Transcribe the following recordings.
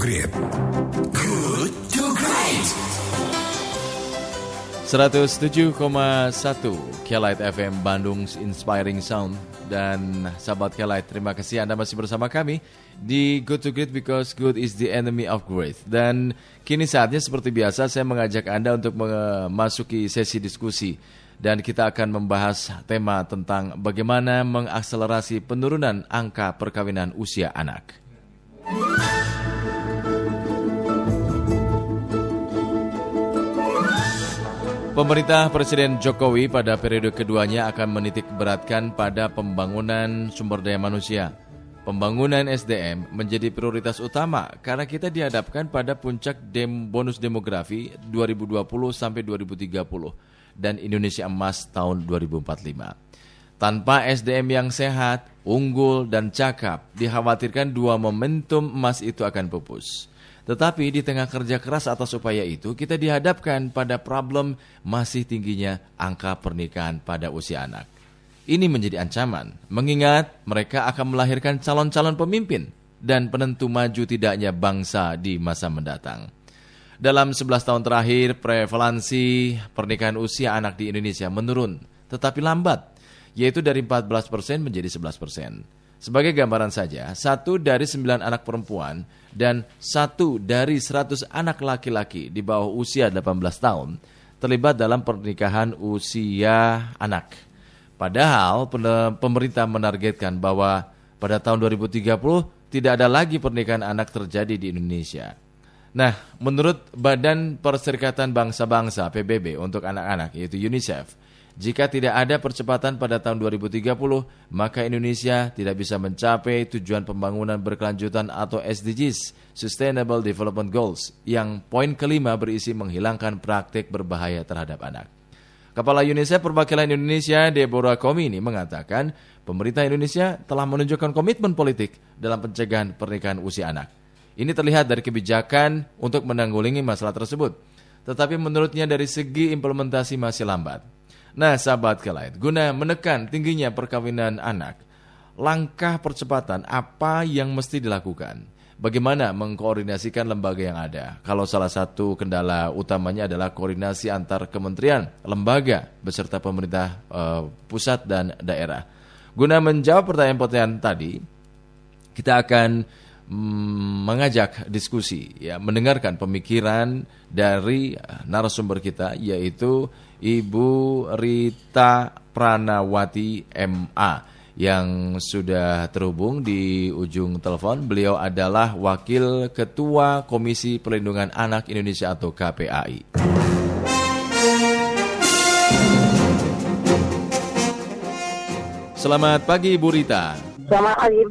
Great. Good to Great. 107,1 Kelight FM Bandung Inspiring Sound dan sahabat Kelight terima kasih Anda masih bersama kami di Good to Great because good is the enemy of great dan kini saatnya seperti biasa saya mengajak Anda untuk memasuki sesi diskusi dan kita akan membahas tema tentang bagaimana mengakselerasi penurunan angka perkawinan usia anak. Pemerintah Presiden Jokowi pada periode keduanya akan menitik beratkan pada pembangunan sumber daya manusia. Pembangunan SDM menjadi prioritas utama karena kita dihadapkan pada puncak dem bonus demografi 2020 sampai 2030 dan Indonesia Emas tahun 2045. Tanpa SDM yang sehat, unggul, dan cakap, dikhawatirkan dua momentum emas itu akan pupus. Tetapi di tengah kerja keras atas upaya itu, kita dihadapkan pada problem masih tingginya angka pernikahan pada usia anak. Ini menjadi ancaman, mengingat mereka akan melahirkan calon-calon pemimpin dan penentu maju tidaknya bangsa di masa mendatang. Dalam 11 tahun terakhir, prevalensi pernikahan usia anak di Indonesia menurun, tetapi lambat, yaitu dari 14% menjadi 11%. Sebagai gambaran saja, satu dari sembilan anak perempuan dan satu dari seratus anak laki-laki di bawah usia 18 tahun terlibat dalam pernikahan usia anak. Padahal pemerintah menargetkan bahwa pada tahun 2030 tidak ada lagi pernikahan anak terjadi di Indonesia. Nah, menurut Badan Perserikatan Bangsa-Bangsa PBB untuk anak-anak yaitu UNICEF, jika tidak ada percepatan pada tahun 2030, maka Indonesia tidak bisa mencapai tujuan pembangunan berkelanjutan atau SDGs, Sustainable Development Goals, yang poin kelima berisi menghilangkan praktik berbahaya terhadap anak. Kepala UNICEF Perwakilan Indonesia, Deborah Komini, mengatakan pemerintah Indonesia telah menunjukkan komitmen politik dalam pencegahan pernikahan usia anak. Ini terlihat dari kebijakan untuk menanggulangi masalah tersebut. Tetapi menurutnya dari segi implementasi masih lambat. Nah, sahabat kalian, guna menekan tingginya perkawinan anak, langkah percepatan apa yang mesti dilakukan? Bagaimana mengkoordinasikan lembaga yang ada? Kalau salah satu kendala utamanya adalah koordinasi antar kementerian, lembaga, beserta pemerintah uh, pusat dan daerah. Guna menjawab pertanyaan-pertanyaan tadi, kita akan mengajak diskusi, ya, mendengarkan pemikiran dari eh, narasumber kita, yaitu Ibu Rita Pranawati MA yang sudah terhubung di ujung telepon. Beliau adalah Wakil Ketua Komisi Perlindungan Anak Indonesia atau KPAI. Selamat pagi Bu Rita. Selamat pagi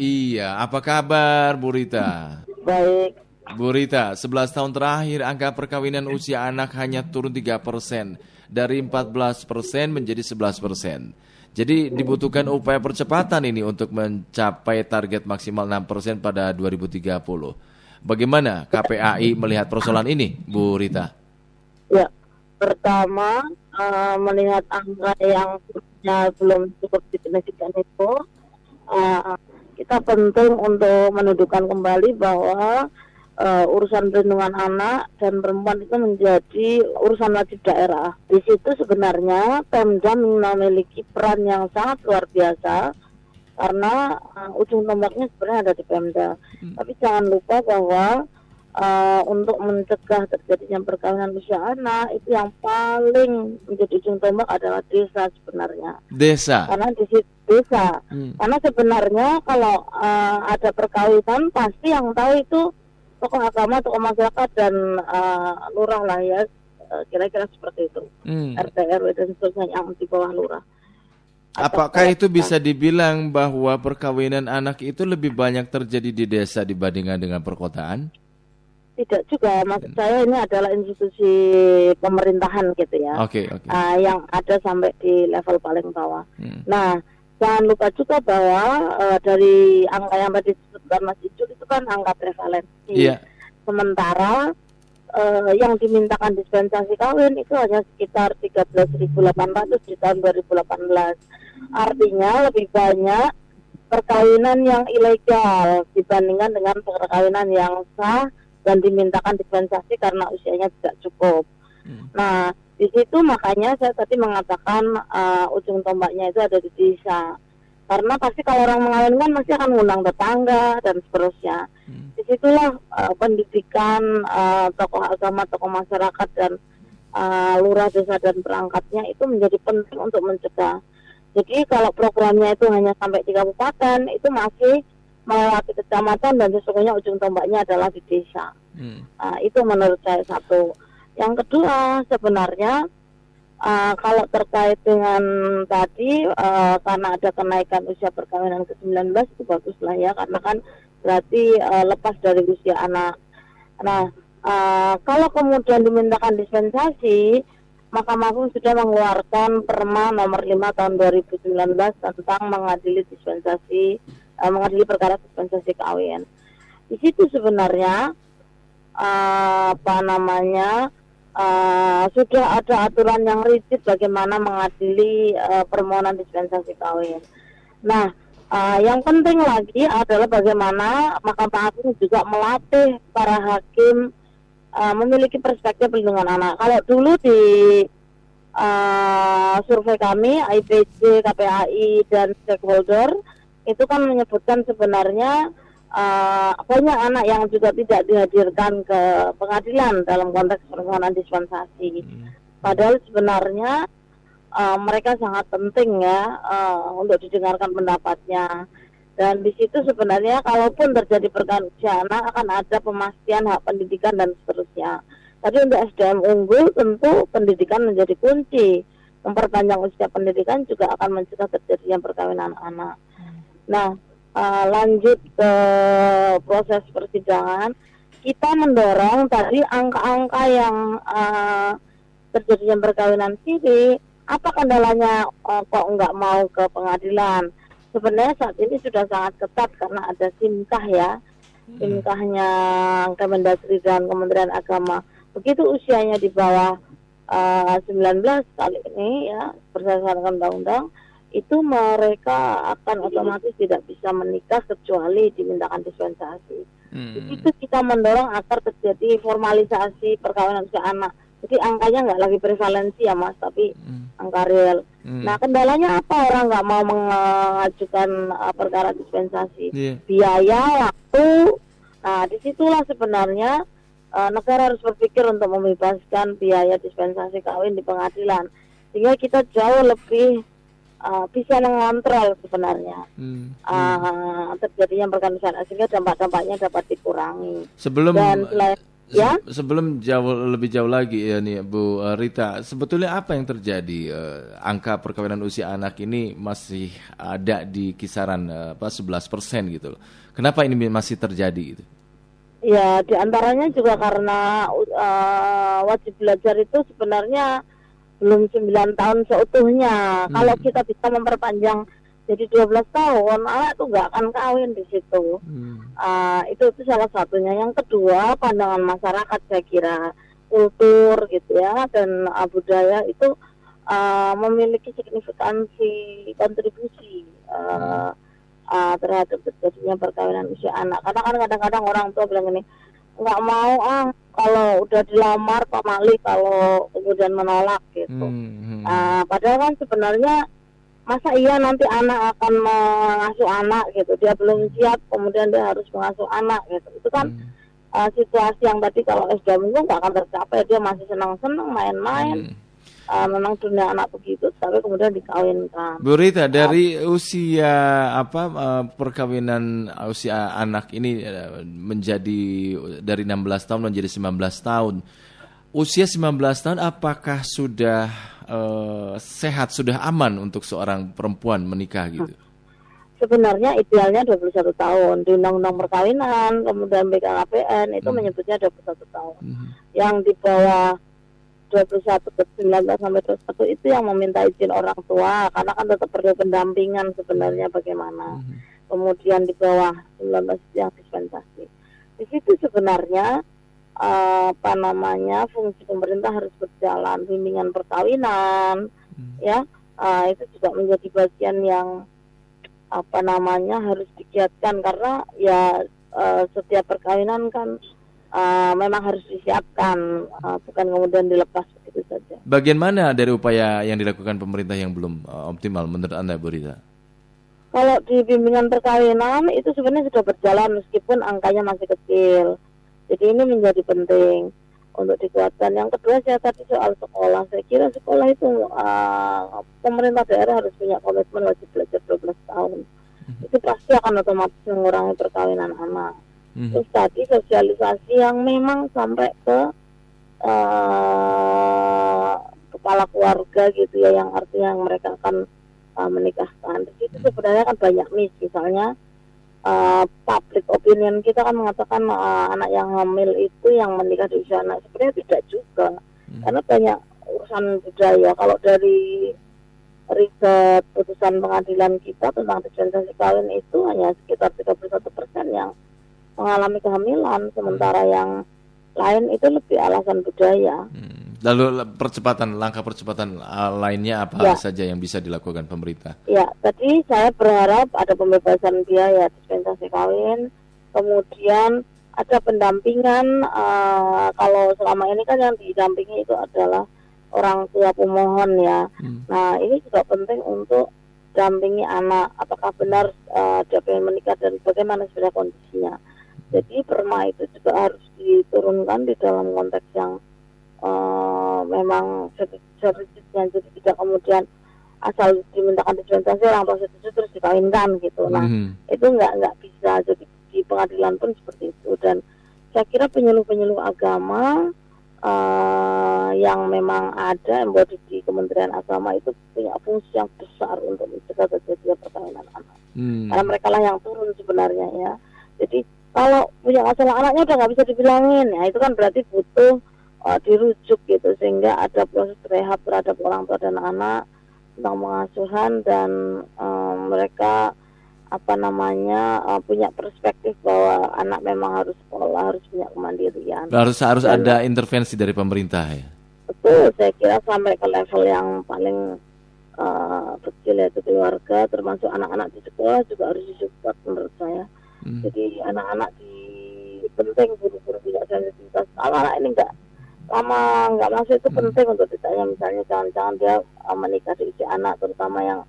Iya, apa kabar Bu Rita? Baik. Bu Rita, 11 tahun terakhir angka perkawinan usia anak hanya turun 3 persen. Dari 14 persen menjadi 11 persen. Jadi dibutuhkan upaya percepatan ini untuk mencapai target maksimal 6 persen pada 2030. Bagaimana KPAI melihat persoalan ini, Bu Rita? Ya, pertama uh, melihat angka yang belum cukup signifikan itu, uh, kita penting untuk menundukkan kembali bahwa uh, urusan perlindungan anak dan perempuan itu menjadi urusan wajib daerah. Di situ sebenarnya Pemda memiliki peran yang sangat luar biasa karena uh, ujung tombaknya sebenarnya ada di Pemda. Hmm. Tapi jangan lupa bahwa uh, untuk mencegah terjadinya perkawinan usia anak itu yang paling menjadi ujung tombak adalah desa sebenarnya. Desa. Karena di situ desa. Hmm. Karena sebenarnya kalau uh, ada perkawinan pasti yang tahu itu tokoh agama, tokoh masyarakat dan uh, lurah lah ya eh, kira-kira seperti itu hmm. RT RW dan seterusnya yang di bawah lurah. Apakah itu bisa dibilang bahwa perkawinan anak itu lebih banyak terjadi di desa dibandingkan dengan perkotaan? Tidak juga, maksud saya ini adalah institusi pemerintahan gitu ya, okay, okay. Uh, yang ada sampai di level paling bawah. Hmm. Nah, jangan lupa juga bahwa uh, dari angka yang tadi disebutkan Mas Ijul itu kan angka prevalensi. Yeah. Sementara uh, yang dimintakan dispensasi kawin itu hanya sekitar 13.800 di tahun 2018. Artinya lebih banyak perkawinan yang ilegal di dibandingkan dengan perkawinan yang sah dan dimintakan dispensasi karena usianya tidak cukup. Hmm. Nah, di situ makanya saya tadi mengatakan uh, ujung tombaknya itu ada di desa. Karena pasti kalau orang mengawinkan pasti akan mengundang tetangga dan seterusnya. Hmm. Di situlah uh, pendidikan uh, tokoh agama, tokoh masyarakat dan uh, lurah desa dan perangkatnya itu menjadi penting untuk mencegah. Jadi kalau programnya itu hanya sampai di kabupaten itu masih melewati kecamatan dan sesungguhnya ujung tombaknya adalah di desa. Hmm. Uh, itu menurut saya satu. Yang kedua sebenarnya uh, kalau terkait dengan tadi uh, karena ada kenaikan usia perkawinan ke 19 itu baguslah ya karena kan berarti uh, lepas dari usia anak. Nah uh, kalau kemudian dimintakan dispensasi Mahkamah Agung sudah mengeluarkan Perma nomor 5 tahun 2019 tentang mengadili dispensasi uh, mengadili perkara dispensasi kawin. Di situ sebenarnya uh, apa namanya uh, sudah ada aturan yang rigid bagaimana mengadili uh, permohonan dispensasi kawin. Nah, uh, yang penting lagi adalah bagaimana Mahkamah Agung juga melatih para hakim uh, memiliki perspektif perlindungan anak. Kalau dulu di uh, survei kami, IPC, KPAI dan stakeholder itu kan menyebutkan sebenarnya uh, banyak anak yang juga tidak dihadirkan ke pengadilan dalam konteks permohonan dispensasi. Hmm. Padahal sebenarnya uh, mereka sangat penting ya uh, untuk didengarkan pendapatnya. Dan di situ sebenarnya kalaupun terjadi perkara anak akan ada pemastian hak pendidikan dan seterusnya. Tapi untuk SDM unggul tentu pendidikan menjadi kunci. Memperpanjang usia pendidikan juga akan mencegah terjadinya perkawinan anak. Nah, uh, lanjut ke proses persidangan, kita mendorong tadi angka-angka yang uh, terjadinya perkawinan siri, apa kendalanya uh, kok nggak mau ke pengadilan? Sebenarnya saat ini sudah sangat ketat karena ada simkah ya, hmm. simkahnya Kemendagri dan Kementerian Agama. Begitu usianya di bawah uh, 19 kali ini ya berdasarkan undang-undang itu mereka akan otomatis tidak bisa menikah kecuali dimintakan dispensasi. Hmm. Itu kita mendorong agar terjadi formalisasi perkawinan usia anak. Jadi angkanya nggak lagi prevalensi ya mas, tapi hmm. angka real. Hmm. Nah kendalanya apa orang nggak mau mengajukan uh, perkara dispensasi? Yeah. Biaya, waktu. Nah di situlah sebenarnya uh, negara harus berpikir untuk membebaskan biaya dispensasi kawin di pengadilan, sehingga kita jauh lebih uh, bisa mengontrol sebenarnya hmm. Uh, terjadinya perkawinan sehingga dampak-dampaknya dapat dikurangi. Sebelum Dan selain, ya sebelum jauh lebih jauh lagi ya nih Bu uh, Rita, sebetulnya apa yang terjadi uh, angka perkawinan usia anak ini masih ada di kisaran uh, apa 11 persen gitu loh. Kenapa ini masih terjadi itu? Ya, di antaranya juga karena uh, wajib belajar itu sebenarnya belum 9 tahun seutuhnya. Hmm. Kalau kita bisa memperpanjang jadi 12 tahun, anak tuh nggak akan kawin di situ. Hmm. Uh, itu itu salah satunya. Yang kedua, pandangan masyarakat saya kira kultur gitu ya dan uh, budaya itu uh, memiliki signifikansi kontribusi uh, uh, terhadap terjadinya perkawinan usia anak. Karena kan kadang-kadang orang tua bilang ini nggak mau ah kalau udah dilamar Pak Mali kalau kemudian menolak gitu. Hmm, hmm. Nah, padahal kan sebenarnya masa iya nanti anak akan mengasuh anak gitu. Dia belum siap kemudian dia harus mengasuh anak gitu. Itu kan hmm. uh, situasi yang tadi kalau SDM itu nggak akan tercapai. Dia masih senang-senang main-main. Hmm uh, memang dunia anak begitu tapi kemudian dikawinkan. Bu Rita dari uh, usia apa uh, perkawinan usia anak ini uh, menjadi dari 16 tahun menjadi 19 tahun. Usia 19 tahun apakah sudah uh, sehat sudah aman untuk seorang perempuan menikah gitu? Sebenarnya idealnya 21 tahun di Undang-Undang Perkawinan, kemudian BKKBN itu hmm. menyebutnya 21 tahun. Hmm. Yang di bawah 21 ke 19 sampai 21 itu yang meminta izin orang tua karena kan tetap perlu pendampingan sebenarnya bagaimana. Mm-hmm. Kemudian di bawah 19 yang dispensasi. Di situ sebenarnya uh, apa namanya fungsi pemerintah harus berjalan bimbingan perkawinan mm-hmm. ya uh, itu juga menjadi bagian yang apa namanya harus digiatkan karena ya uh, setiap perkawinan kan uh, memang harus disiapkan, uh, bukan kemudian dilepas begitu saja. Bagian mana dari upaya yang dilakukan pemerintah yang belum uh, optimal menurut Anda, Bu Rita? Kalau di bimbingan perkawinan itu sebenarnya sudah berjalan meskipun angkanya masih kecil. Jadi ini menjadi penting untuk dikuatkan. Yang kedua saya tadi soal sekolah. Saya kira sekolah itu uh, pemerintah daerah harus punya komitmen wajib belajar 12 tahun. Hmm. Itu pasti akan otomatis mengurangi perkawinan anak. Hmm. Terus tadi sosialisasi yang memang sampai ke uh, kepala keluarga gitu ya yang artinya mereka akan uh, menikahkan. Di situ sebenarnya kan banyak mis, misalnya uh, public opinion kita kan mengatakan uh, anak yang hamil itu yang menikah di usia anak sebenarnya tidak juga, hmm. karena banyak urusan budaya. Kalau dari riset putusan pengadilan kita tentang dispensasi kawin itu hanya sekitar 31 persen yang mengalami kehamilan, sementara hmm. yang lain itu lebih alasan budaya. Hmm. Lalu percepatan langkah percepatan uh, lainnya apa ya. saja yang bisa dilakukan pemerintah? Ya, tadi saya berharap ada pembebasan biaya dispensasi kawin, kemudian ada pendampingan uh, kalau selama ini kan yang didampingi itu adalah orang tua pemohon ya. Hmm. Nah ini juga penting untuk dampingi anak apakah benar uh, dia ingin menikah dan bagaimana sebenarnya kondisinya. Jadi perma itu juga harus diturunkan di dalam konteks yang uh, memang seriusnya. Jadi tidak kemudian asal dimintakan dispensasi orang tua setuju terus dikawinkan gitu. Nah mm-hmm. itu nggak nggak bisa. Jadi di pengadilan pun seperti itu. Dan saya kira penyuluh-penyuluh agama uh, yang memang ada embodied di Kementerian Agama itu punya fungsi yang besar untuk mencegah terjadinya perkawinan anak. Mm. karena mereka lah yang turun sebenarnya ya. Jadi kalau punya masalah anaknya udah nggak bisa dibilangin. Ya itu kan berarti butuh uh, dirujuk gitu sehingga ada proses rehab terhadap orang tua dan anak tentang pengasuhan dan um, mereka apa namanya uh, punya perspektif bahwa anak memang harus sekolah harus punya kemandirian. Harus harus dan, ada intervensi dari pemerintah ya? Betul saya kira sampai ke level yang paling uh, kecil yaitu keluarga termasuk anak-anak di sekolah juga harus disupport menurut saya hmm. jadi anak-anak di penting buru-buru punya sensitivitas kalau anak ini enggak lama nggak masuk itu hmm. penting untuk ditanya misalnya jangan-jangan dia uh, menikah di usia anak terutama yang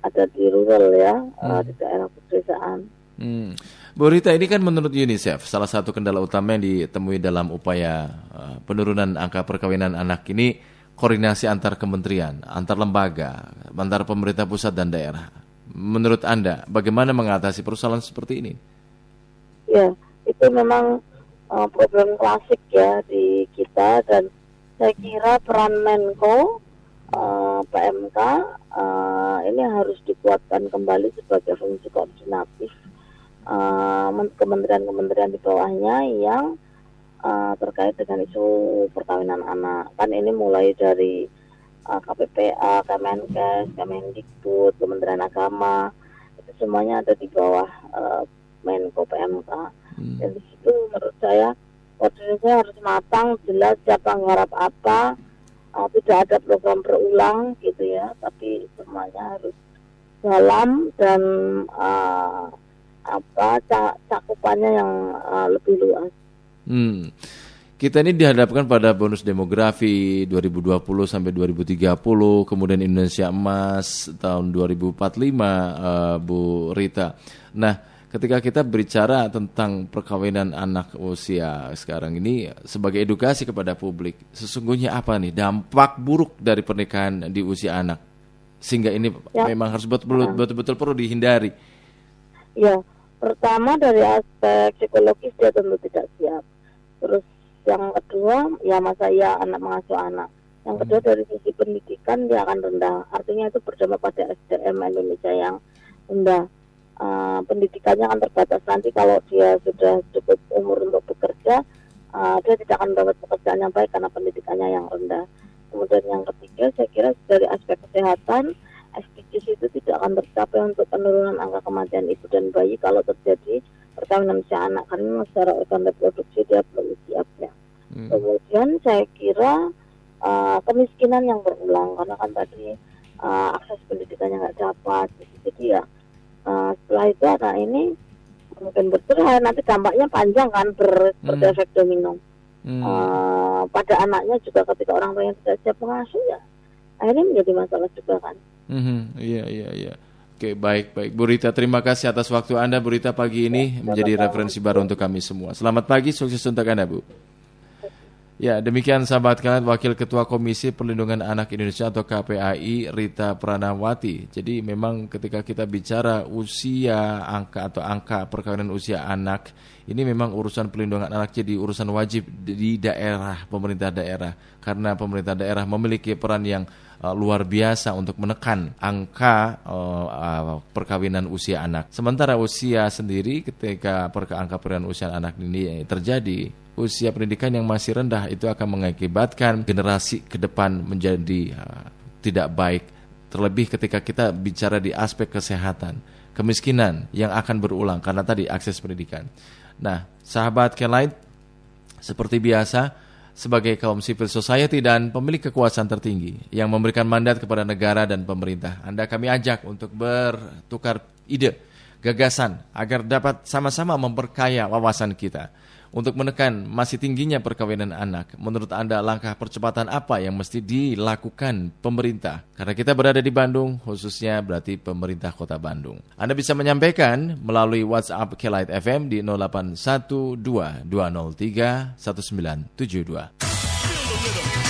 ada di rural ya uh, hmm. uh, di daerah pedesaan. Hmm. Bu Rita, ini kan menurut UNICEF salah satu kendala utama yang ditemui dalam upaya uh, penurunan angka perkawinan anak ini koordinasi antar kementerian, antar lembaga, antar pemerintah pusat dan daerah. Menurut Anda, bagaimana mengatasi persoalan seperti ini? Ya, itu memang uh, problem klasik ya di kita dan saya kira peran Menko uh, PMK uh, ini harus dikuatkan kembali sebagai fungsi koordinatif kementerian-kementerian di bawahnya yang uh, terkait dengan isu perkawinan anak. Kan ini mulai dari uh, KPPA, Kemenkes, Kemendikbud, Kementerian Agama itu semuanya ada di bawah uh, Menko PMK Hmm. Dan di situ menurut saya koordinasinya harus matang, jelas siapa mengharap apa, uh, tidak ada program berulang gitu ya, tapi semuanya harus dalam dan uh, apa cakupannya yang uh, lebih luas. Hmm. Kita ini dihadapkan pada bonus demografi 2020 sampai 2030, kemudian Indonesia Emas tahun 2045, uh, Bu Rita. Nah, ketika kita berbicara tentang perkawinan anak usia sekarang ini sebagai edukasi kepada publik, sesungguhnya apa nih dampak buruk dari pernikahan di usia anak sehingga ini ya. memang harus betul-betul perlu dihindari. Ya, pertama dari aspek psikologis dia tentu tidak siap. Terus yang kedua ya masa ya anak mengasuh anak. Yang kedua dari sisi pendidikan dia akan rendah. Artinya itu berdampak pada SDM Indonesia yang rendah uh, pendidikannya akan terbatas nanti kalau dia sudah cukup umur untuk bekerja uh, dia tidak akan mendapat pekerjaan yang baik karena pendidikannya yang rendah kemudian yang ketiga saya kira dari aspek kesehatan SDGs itu tidak akan tercapai untuk penurunan angka kematian ibu dan bayi kalau terjadi perkawinan usia anak karena secara organ reproduksi dia belum siap ya. Hmm. Kemudian saya kira uh, kemiskinan yang berulang karena kan tadi uh, akses pendidikannya nggak dapat, jadi ya uh, setelah itu anak ini mungkin bercerai nanti dampaknya panjang kan ber, Hmm. berefek domino Hmm. Eh, pada anaknya juga ketika orang tuanya tidak siap mengasuh ya akhirnya menjadi masalah juga kan Mhm, Iya, iya, iya. Oke, baik, baik. Bu Rita, terima kasih atas waktu Anda, Bu Rita, pagi ini menjadi referensi baru untuk kami semua. Selamat pagi, sukses untuk Anda, Bu. Ya, demikian sahabat kalian Wakil Ketua Komisi Perlindungan Anak Indonesia atau KPAI Rita Pranawati. Jadi memang ketika kita bicara usia angka atau angka perkawinan usia anak, ini memang urusan perlindungan anak jadi urusan wajib di daerah, pemerintah daerah. Karena pemerintah daerah memiliki peran yang uh, luar biasa untuk menekan angka uh, uh, perkawinan usia anak. Sementara usia sendiri ketika angka perkawinan usia anak ini terjadi, usia pendidikan yang masih rendah itu akan mengakibatkan generasi ke depan menjadi uh, tidak baik. Terlebih ketika kita bicara di aspek kesehatan, kemiskinan yang akan berulang karena tadi akses pendidikan. Nah, sahabat Kelight, seperti biasa, sebagai kaum civil society dan pemilik kekuasaan tertinggi yang memberikan mandat kepada negara dan pemerintah. Anda kami ajak untuk bertukar ide, gagasan agar dapat sama-sama memperkaya wawasan kita untuk menekan masih tingginya perkawinan anak. Menurut Anda langkah percepatan apa yang mesti dilakukan pemerintah? Karena kita berada di Bandung, khususnya berarti pemerintah Kota Bandung. Anda bisa menyampaikan melalui WhatsApp Kelight FM di 0812 203 1972.